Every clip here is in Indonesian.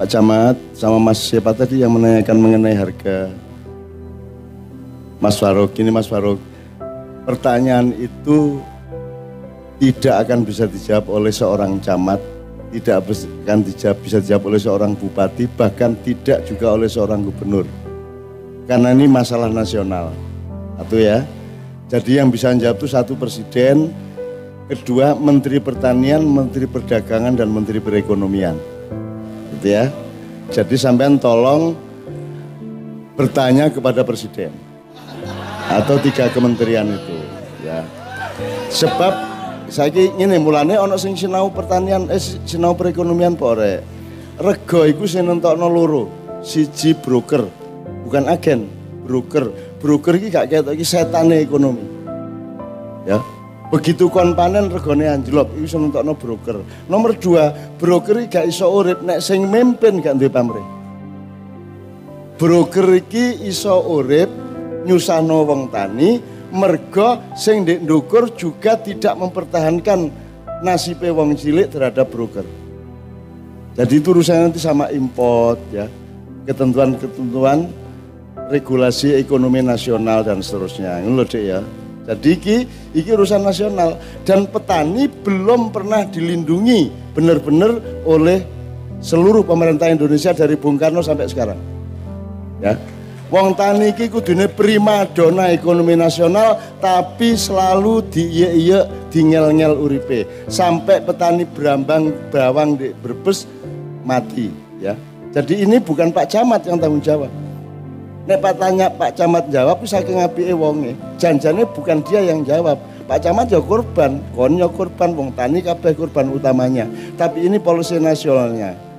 Pak Camat sama Mas siapa tadi yang menanyakan mengenai harga Mas Faruk, ini Mas Faruk. Pertanyaan itu tidak akan bisa dijawab oleh seorang camat, tidak akan dijawab, bisa dijawab oleh seorang bupati, bahkan tidak juga oleh seorang gubernur. Karena ini masalah nasional. Satu ya. Jadi yang bisa menjawab itu satu presiden, kedua menteri pertanian, menteri perdagangan dan menteri perekonomian. Ya. Jadi sampean tolong bertanya kepada presiden atau tiga kementerian itu ya. Sebab saya ini mulane ono sing sinau pertanian eh sinau perekonomian pore. Rego iku sing nentokno loro siji broker bukan agen broker. Broker iki gak ketok iki setane ekonomi ya begitu kon panen regone anjlok iku sing broker nomor dua broker iki gak iso urip nek sing mimpin gak duwe pamrih broker iki iso urip nyusano wong tani mergo sing ndek ndukur juga tidak mempertahankan nasib wong cilik terhadap broker. Jadi itu urusannya nanti sama import ya. Ketentuan-ketentuan regulasi ekonomi nasional dan seterusnya. Ini loh dek ya. Jadi iki, iki urusan nasional dan petani belum pernah dilindungi benar-benar oleh seluruh pemerintah Indonesia dari Bung Karno sampai sekarang. Ya, Wong tani iki kudune prima dona ekonomi nasional tapi selalu di iya iya ngel uripe sampai petani berambang bawang di berbes mati ya. Jadi ini bukan Pak Camat yang tanggung jawab. Nek Pak tanya Pak Camat jawab saking ngapike wonge. Janjane bukan dia yang jawab. Pak Camat ya korban, kon ya korban wong tani kabeh korban utamanya. Tapi ini polisi nasionalnya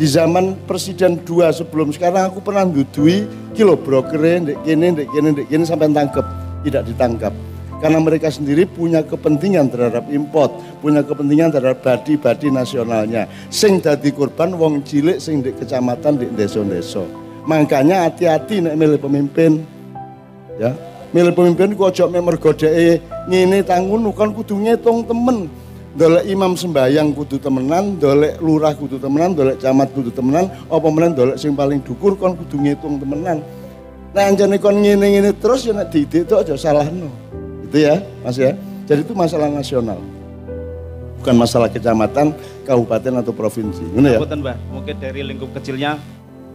di zaman presiden dua sebelum sekarang aku pernah dudui kilo brokernya ndek kene ndek kene ndek kene sampai tangkep tidak ditangkap karena mereka sendiri punya kepentingan terhadap import, punya kepentingan terhadap badi-badi nasionalnya. Sing dadi korban wong cilik sing di kecamatan di desa-desa. Makanya hati-hati nek milih pemimpin. Ya, milih pemimpin kok ojo mergo dheke ngene tangun kan kudu ngitung temen dolek imam sembayang kudu temenan, dolek lurah kudu temenan, dolek camat kudu temenan, apa menen dolek sing paling dukur kon kudu ngitung temenan. Nah anjane kon ngene-ngene terus ya nek didik itu aja salahno. Itu ya, Mas ya. Jadi itu masalah nasional. Bukan masalah kecamatan, kabupaten atau provinsi. Ngono ya. Mbak, mungkin dari lingkup kecilnya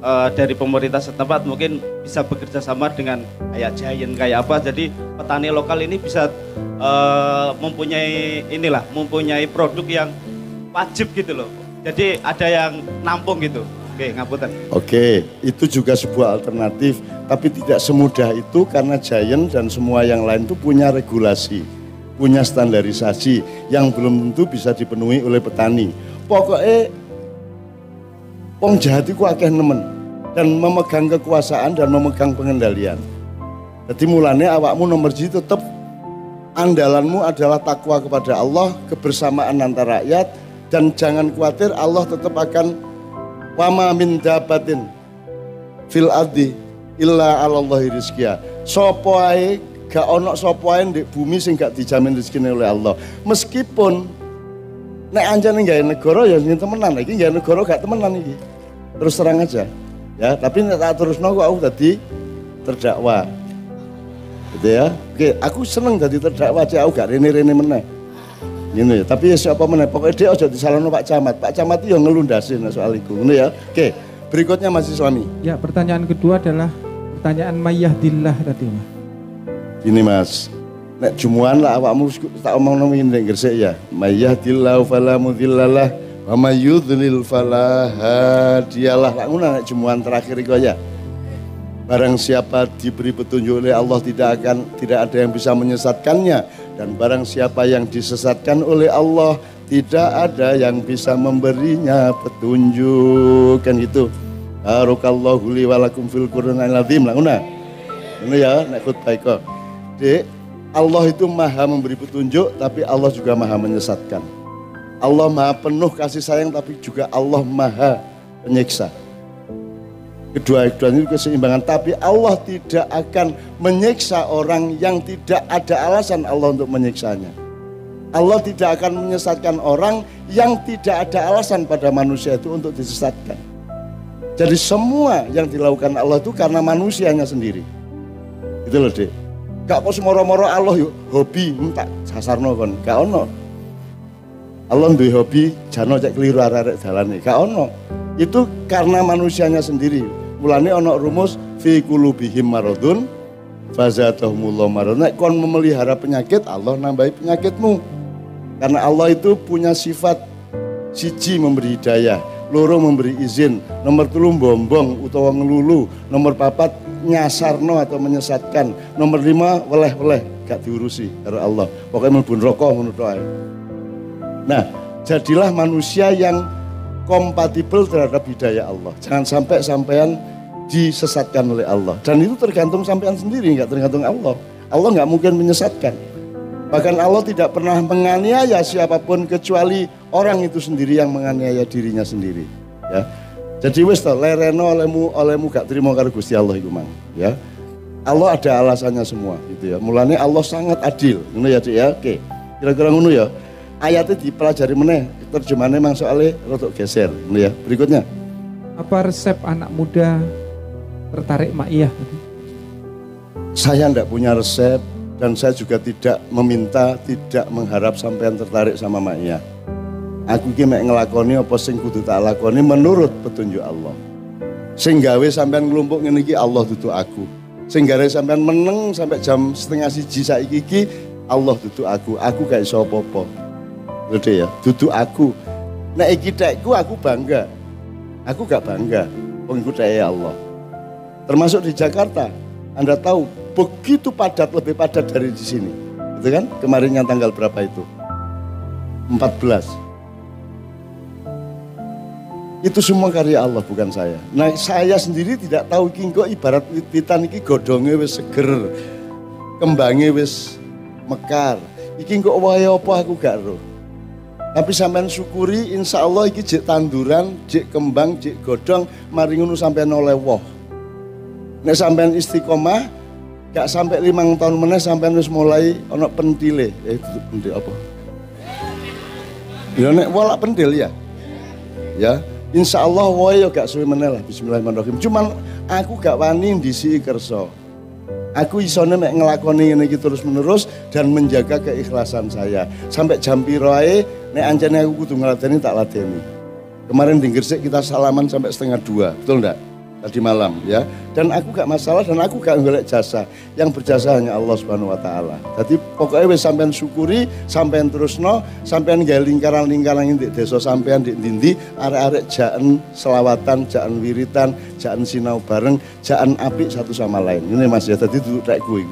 uh, dari pemerintah setempat mungkin bisa bekerja sama dengan kayak Giant kayak apa jadi petani lokal ini bisa uh, mempunyai inilah mempunyai produk yang wajib gitu loh jadi ada yang nampung gitu Oke, ngapunten. Oke, itu juga sebuah alternatif, tapi tidak semudah itu karena Giant dan semua yang lain itu punya regulasi, punya standarisasi yang belum tentu bisa dipenuhi oleh petani. Pokoknya Wong jahat itu akeh nemen dan memegang kekuasaan dan memegang pengendalian. Jadi mulanya awakmu nomor jadi tetap andalanmu adalah takwa kepada Allah, kebersamaan antara rakyat dan jangan khawatir Allah tetap akan wama min dabatin fil adi illa Allah rizkiya. Sopo gak ono sopo di bumi sing gak dijamin rezeki oleh Allah. Meskipun nek anjane gawe negara ya temenan iki gawe negara gak temenan iki. Terus terang aja. Ya, tapi nek tak terus kok aku tadi terdakwa. Gitu ya. Oke, aku seneng jadi terdakwa aja aku gak rene-rene meneh. Gini ya, tapi ya siapa meneh pokoknya dia aja disalahno Pak Camat. Pak Camat itu yang ngelundasin soal itu. Ini ya. Oke, berikutnya masih suami. Ya, pertanyaan kedua adalah pertanyaan Mayyadillah tadi, Mas. Ini Mas, nek jumuan lah awakmu tak omong ngomong ini gresik ya. Mayyadillahu fala mudhillalah Wa may yudlil fala hadiyalah. Ngono jemuan terakhir iku ya. Barang siapa diberi petunjuk oleh Allah tidak akan tidak ada yang bisa menyesatkannya dan barang siapa yang disesatkan oleh Allah tidak ada yang bisa memberinya petunjuk kan gitu. Barakallahu li wa lakum fil Qur'anil azim lah ngono. Ngono ya nek khutbah. Dek, Allah itu maha memberi petunjuk tapi Allah juga maha menyesatkan. Allah maha penuh kasih sayang tapi juga Allah maha penyiksa. Kedua-duanya itu keseimbangan. Tapi Allah tidak akan menyiksa orang yang tidak ada alasan Allah untuk menyiksanya. Allah tidak akan menyesatkan orang yang tidak ada alasan pada manusia itu untuk disesatkan. Jadi semua yang dilakukan Allah itu karena manusianya sendiri. Itu loh dek. Gak kok semoro-moro Allah yuk hobi minta sasarno kon. Gak ono. Allah duwe hobi jano cek keliru arek-arek dalane. Gak ono. Itu karena manusianya sendiri. Mulane ono rumus fi kulubihim maradun fazatahumullah marad. Nek kon memelihara penyakit, Allah nambahi penyakitmu. Karena Allah itu punya sifat siji memberi hidayah, loro memberi izin, nomor telu bombong utawa ngelulu, nomor papat nyasarno atau menyesatkan, nomor lima weleh-weleh gak diurusi karo Allah. Pokoknya melbun rokok menurut doa. Nah, jadilah manusia yang kompatibel terhadap hidayah Allah. Jangan sampai sampean disesatkan oleh Allah. Dan itu tergantung sampean sendiri, nggak tergantung Allah. Allah nggak mungkin menyesatkan. Bahkan Allah tidak pernah menganiaya siapa pun kecuali orang itu sendiri yang menganiaya dirinya sendiri. Ya. Jadi wis to lereno olehmu olehmu gak terima karo Gusti Allah iku mang, ya. Allah ada alasannya semua gitu ya. Mulanya Allah sangat adil. Ngono ya, Dik ya. Oke. Kira-kira ngono ya. Ayatnya dipelajari meneh, terjemahannya memang soalnya rotok geser. Ya. Berikutnya. Apa resep anak muda tertarik Ma'iyah? Saya tidak punya resep, dan saya juga tidak meminta, tidak mengharap sampean tertarik sama maknya. Aku ki mek ngelakoni apa sing kudu tak lakoni menurut petunjuk Allah. Sing gawe sampean nglumpuk ngene iki Allah tutu aku. Sing gawe sampean meneng sampai jam setengah siji saiki iki Allah tutu aku. Aku gak iso apa-apa. Gede ya, tutu aku. Nek iki aku bangga. Aku gak bangga. Wong iku Allah. Termasuk di Jakarta. Anda tahu begitu padat, lebih padat dari di sini. Itu kan kemarin yang tanggal berapa itu? 14. Itu semua karya Allah bukan saya. Nah saya sendiri tidak tahu kingko ibarat witan iki godongnya wis seger. Kembangnya wis mekar. Iki kok wae apa aku gak roh. Tapi sampean syukuri insya Allah iki jek tanduran, jek kembang, jek godong, mari ngono sampean oleh woh. Nek sampean istiqomah, Gak sampai lima tahun mana sampai harus mulai ono pentile. Eh itu pentil apa? Ya nek wala pentil ya. Ya, insya Allah wae yo gak suwe meneh lah bismillahirrahmanirrahim. Cuman aku gak wani ndisi kerso. Aku isone mek ngelakoni ini terus menerus dan menjaga keikhlasan saya. Sampai jam piro ae nek anjane aku kudu ngladeni tak ladeni. Kemarin di Gresik kita salaman sampai setengah dua, betul enggak? tadi malam ya. Dan aku gak masalah dan aku gak golek jasa. Yang berjasa hanya Allah Subhanahu wa taala. Jadi pokoknya wis sampean syukuri, sampean terusno, sampean gawe lingkaran-lingkaran di desa sampean di dindi arek-arek jaen selawatan, jaen wiritan, jaen sinau bareng, jaen apik satu sama lain. Ini Mas ya tadi duduk kayak gue.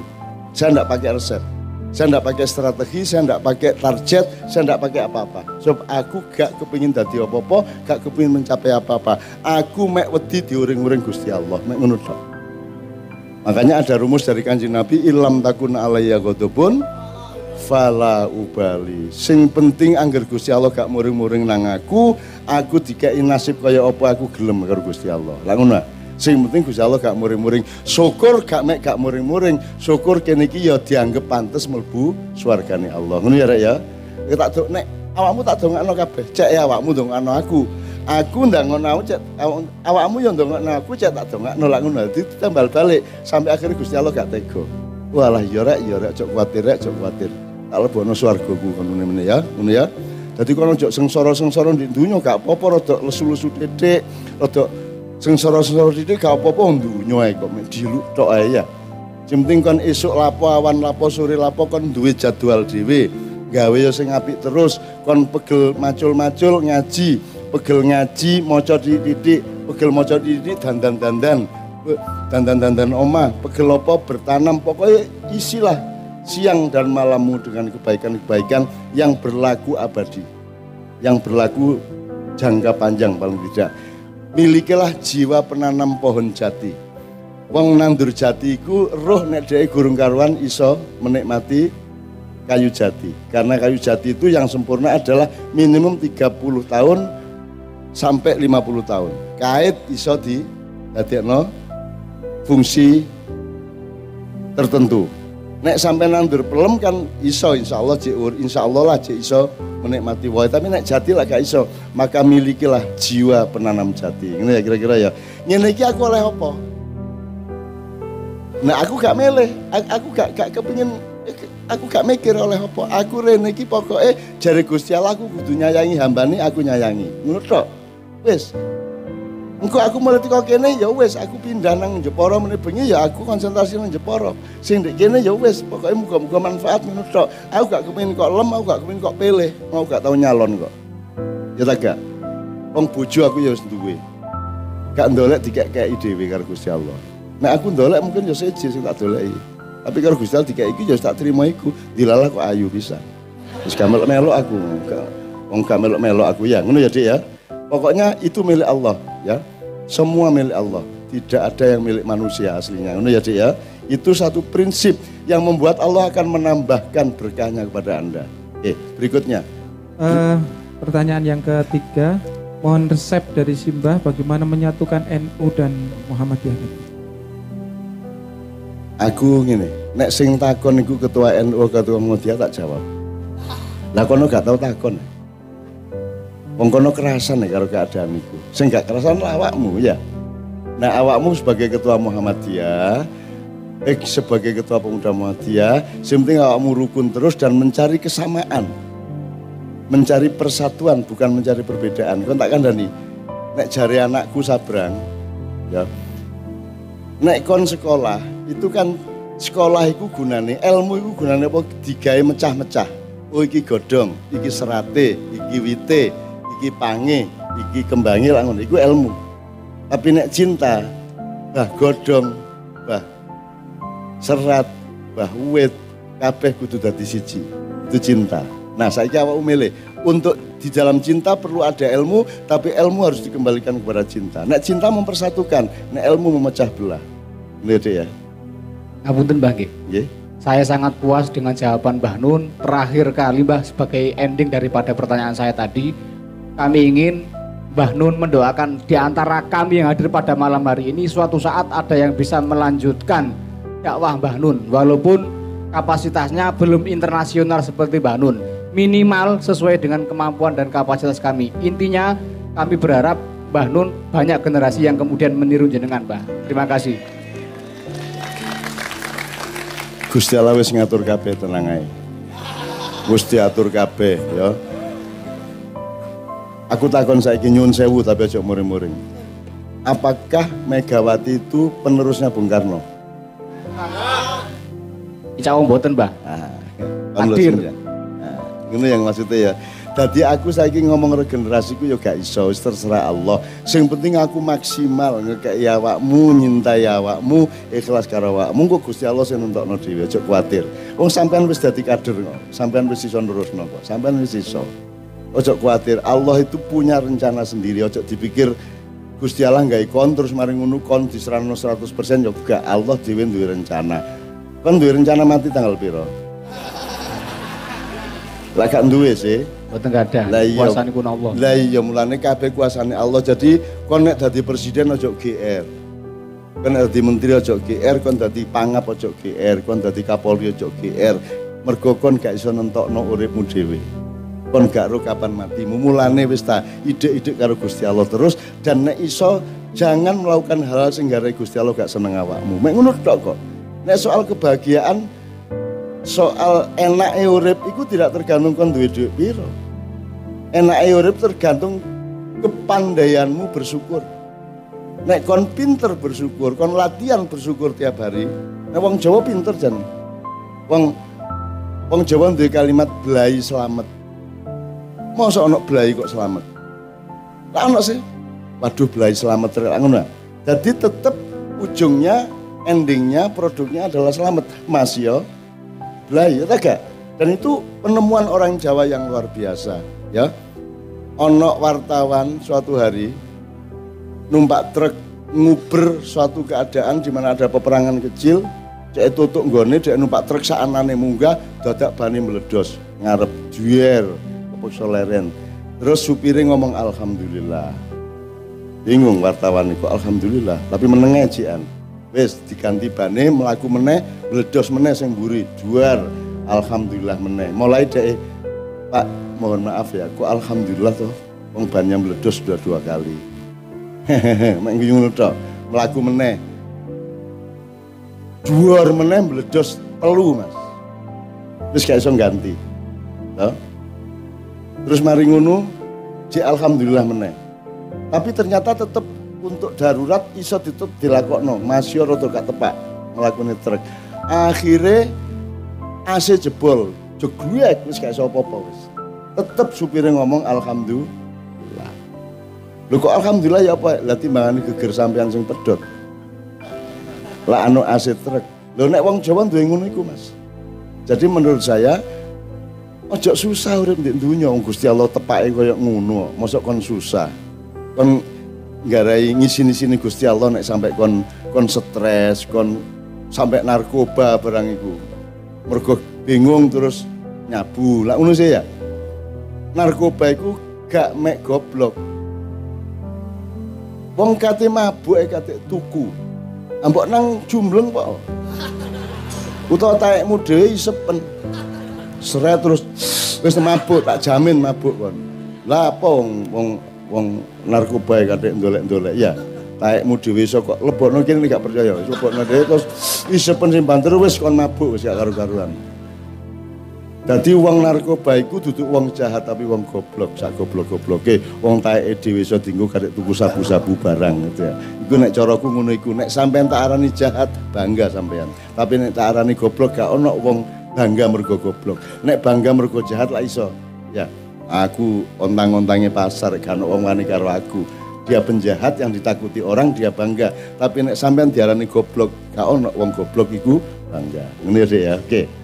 Saya enggak pakai resep. Saya tidak pakai strategi, saya tidak pakai target, saya tidak pakai apa-apa. Sebab aku gak kepingin dadi apa-apa, gak kepingin mencapai apa-apa. Aku mek wedi diuring-uring Gusti Allah, mek ngono Makanya ada rumus dari kanji Nabi, ilam takun alaiya godobun, fala ubali. Sing penting angger Gusti Allah gak muring-muring nang aku, aku dikai nasib kaya apa aku gelem karo Gusti Allah. Lah ngono. Sing penting Gusti Allah gak muring-muring. Syukur gak mek gak muring-muring. Syukur kene iki ya dianggap pantes mlebu swargane Allah. Ngono ya rek ya. Ya tak dok nek awakmu tak dongakno kabeh. Cek ya awakmu dongakno aku. Aku ndak ngono cek awakmu ya ndongakno aku cek tak dongakno lak ngono. Dadi tambal balik sampai akhirnya Gusti Allah gak tega. Walah ya rek ya rek cok kuwatir rek cok kuwatir. Tak lebono swargaku ngono ngene ya. Ngono ya. Jadi kalau jok sengsara-sengsara di dunia gak apa-apa rada lesu-lesu titik, rada sengsara-sengsara titik gak apa-apa ndunya ae kok diluk tok ae ya. Sing penting kon esuk lapo awan lapo sore lapo kon duwe jadwal dhewe. Gawe ya sing apik terus kon pegel macul-macul ngaji, pegel ngaji maca titik, pegel maca titik dandan-dandan. Dandan-dandan omah, pegel apa bertanam pokoknya isilah siang dan malammu dengan kebaikan-kebaikan yang berlaku abadi. Yang berlaku jangka panjang paling tidak milikilah jiwa penanam pohon jati. Wong nandur jati iku roh nek gurung karuan iso menikmati kayu jati. Karena kayu jati itu yang sempurna adalah minimum 30 tahun sampai 50 tahun. Kait iso di dadekno fungsi tertentu. Nek sampai nandur pelem kan iso insya Allah insya Allah lah iso menikmati wae tapi nek jati lah gak iso. Maka milikilah jiwa penanam jati. Ini ya kira-kira ya. Ngene iki aku oleh apa? Nah aku gak milih aku, aku gak gak kepengin aku gak mikir oleh apa. Aku rene iki pokoke jare Gusti Allah aku kudu nyayangi hambane aku nyayangi. Ngono tok? Wis Engko aku mulai teko kene ya wis aku pindah nang Jepara meneh ya aku konsentrasi nang Jepara. Sing ndek kene ya wis pokoke muga-muga manfaat ngono tok. Aku gak kepengin kok lem, aku gak kepengin kok pilih, mau gak tau nyalon kok. Ya tak gak. Wong bojo aku ya wis duwe. Gak ndolek dikek-keki dhewe karo Gusti Allah. Nek aku ndolek mungkin ya seje sing tak doleki. Tapi karo Gusti Allah dikek iki ya tak terima iku. Dilalah kok ayu bisa. Wis gak melok aku. Wong gak melok-melok aku ya. Ngono ya, Dik ya. Pokoknya itu milik Allah ya. Semua milik Allah. Tidak ada yang milik manusia aslinya. Ini ya Dik ya. Itu satu prinsip yang membuat Allah akan menambahkan berkahnya kepada Anda. Oke, berikutnya. Uh, pertanyaan yang ketiga, mohon resep dari Simbah bagaimana menyatukan NU dan Muhammadiyah. Aku gini, nek sing takon iku ketua NU ketua Muhammadiyah tak jawab. Lah kono gak tahu takon. Wong kono kerasan ya karo keadaan itu. Sing gak kerasan awakmu ya. Nah awakmu sebagai ketua Muhammadiyah, eh sebagai ketua pemuda Muhammadiyah, penting awakmu rukun terus dan mencari kesamaan. Mencari persatuan bukan mencari perbedaan. Kau tak kandani. Nek jari anakku sabrang, ya. Nek kon sekolah, itu kan sekolah itu gunane, ilmu itu gunane apa digawe mecah-mecah. Oh iki godong, iki serate, iki wite, iki pange, iki kembangi lah ngono, iku ilmu. Tapi nek cinta, bah godong, bah serat, bah wit, kabeh kudu dadi siji. Itu cinta. Nah, saya awak milih untuk di dalam cinta perlu ada ilmu, tapi ilmu harus dikembalikan kepada cinta. Nek cinta mempersatukan, nek ilmu memecah belah. Ini ya. Ngapunten Mbah nggih. Saya sangat puas dengan jawaban Mbah Nun. Terakhir kali Mbah sebagai ending daripada pertanyaan saya tadi kami ingin Mbah Nun mendoakan di antara kami yang hadir pada malam hari ini suatu saat ada yang bisa melanjutkan dakwah Mbah Nun. Walaupun kapasitasnya belum internasional seperti Mbah Nun. Minimal sesuai dengan kemampuan dan kapasitas kami. Intinya kami berharap Mbah Nun banyak generasi yang kemudian meniru jenengan Mbah. Terima kasih. Gusti Allah wis ngatur kabeh tenang ae. Gusti atur kabeh ya. Aku takon saiki nyun sewu tapi aja muring-muring. Apakah Megawati itu penerusnya Bung Karno? Allah mboten, Mbah. Nah, Hadir. Ya. Nah, ini yang maksudnya ya. Jadi aku saiki ngomong regenerasiku ya gak iso, terserah Allah. Sing penting aku maksimal ngekei awakmu, nyintai awakmu, ikhlas karo awakmu. Kok Gusti Allah sing nentokno dhewe, aja kuwatir. Wong sampean wis dadi kader kok. Sampean wis iso nerusno kok. Sampean wis iso. Ojo khawatir, Allah itu punya rencana sendiri. Ojo dipikir Gusti Allah nggak ikon terus mari ngono kon diserano 100% ya gak Allah dhewe duwe rencana. Kon duwe rencana mati tanggal piro? Lah gak duwe sih. Mboten gak ada. Lah iya. Kuasanipun Allah. Lah iya mulane kabeh kuasane Allah. Jadi kon nek dadi presiden ojo GR. Kon dadi menteri ojo GR, kon dadi pangap ojo GR, kon dadi kapolri ojo GR. Mergo kon gak iso nentokno uripmu dhewe kon gak ro kapan matimu mulane wis ta ide-ide karo Gusti Allah terus. Dan nek iso jangan melakukan hal-hal sing gare Gusti Allah gak seneng awakmu. Mek ngono tok kok. Nek soal kebahagiaan soal enake urip iku tidak tergantung kon duwe dhuwit piro. Enake urip tergantung kepandaianmu bersyukur. Nek kon pinter bersyukur kon latihan bersyukur tiap hari nek wong Jawa pinter jan. Wong wong Jawa duwe kalimat belai selamat Masa ono belai kok selamat? Lah ono sih. Waduh belai selamat ngono. Jadi tetap ujungnya, endingnya, produknya adalah selamat. Mas yo, belai ya gak? Dan itu penemuan orang Jawa yang luar biasa, ya. Ono wartawan suatu hari numpak truk nguber suatu keadaan di mana ada peperangan kecil, cek tutup nggone, cek numpak truk saanane munggah, dadak bani meledos, ngarep juer, Soleren. Terus supirnya ngomong alhamdulillah. Bingung wartawan itu alhamdulillah, tapi menengah cian. Wes diganti bane melaku meneh meledos meneh sing mburi juar alhamdulillah meneh. Mulai deh Pak, mohon maaf ya, kok alhamdulillah tuh wong banyak meledos sudah dua kali. Hehehe, mek ngono tok, mlaku meneh. Dua meneh meledos telu, Mas. Terus gak iso ganti. Toh? Terus mari ngono, ji alhamdulillah meneh. Tapi ternyata tetap untuk darurat iso ditutup dilakokno, masih rada gak tepak melakukan truk. Akhirnya AC jebol, jeglek wis gak iso apa-apa wis. Tetep supirnya ngomong alhamdulillah. Lho kok alhamdulillah ya apa? Lah timbangane geger sampean sing pedot. Lah anu AC truk. Lho nek wong Jawa duwe ngono iku, Mas. Jadi menurut saya ojo susah urip dunia wong Gusti Allah tepake koyo ngono. Mosok kon susah. Kon nggarai ngisi-sini Gusti Allah nek sampai kon kon stres, kon sampai narkoba barang iku. Mergo bingung terus nyabu. Lah ngono sih ya. Narkoba iku gak mek goblok. Wong kate mabuk e kate tuku. Ambok nang jumbleng kok. Utawa taekmu dhewe isepen. Seret terus wis mabuk tak jamin mabuk kon. Lah apa wong wong wong narkoba kate ndolek-ndolek ya. Taekmu dhewe iso kok lebokno kene gak percaya. Lebokno dhewe terus isepen sing banter wis kon mabuk wis gak karo-karuan. Dadi wong narkoba iku duduk wong jahat tapi wong goblok, sak goblok-gobloke wong taeke dhewe iso dienggo karek tuku sabu-sabu barang gitu ya. Iku nek caraku ngono iku, nek sampean tak arani jahat bangga sampean. Tapi nek tak arani goblok gak ono wong bangga mergo goblok. Nek bangga mergo jahat lah iso. Ya, aku ontang-ontange pasar wong wani karo aku. Dia penjahat yang ditakuti orang dia bangga. Tapi nek sampean diarani goblok, gak ono wong goblok iku bangga. Ngene ya, oke.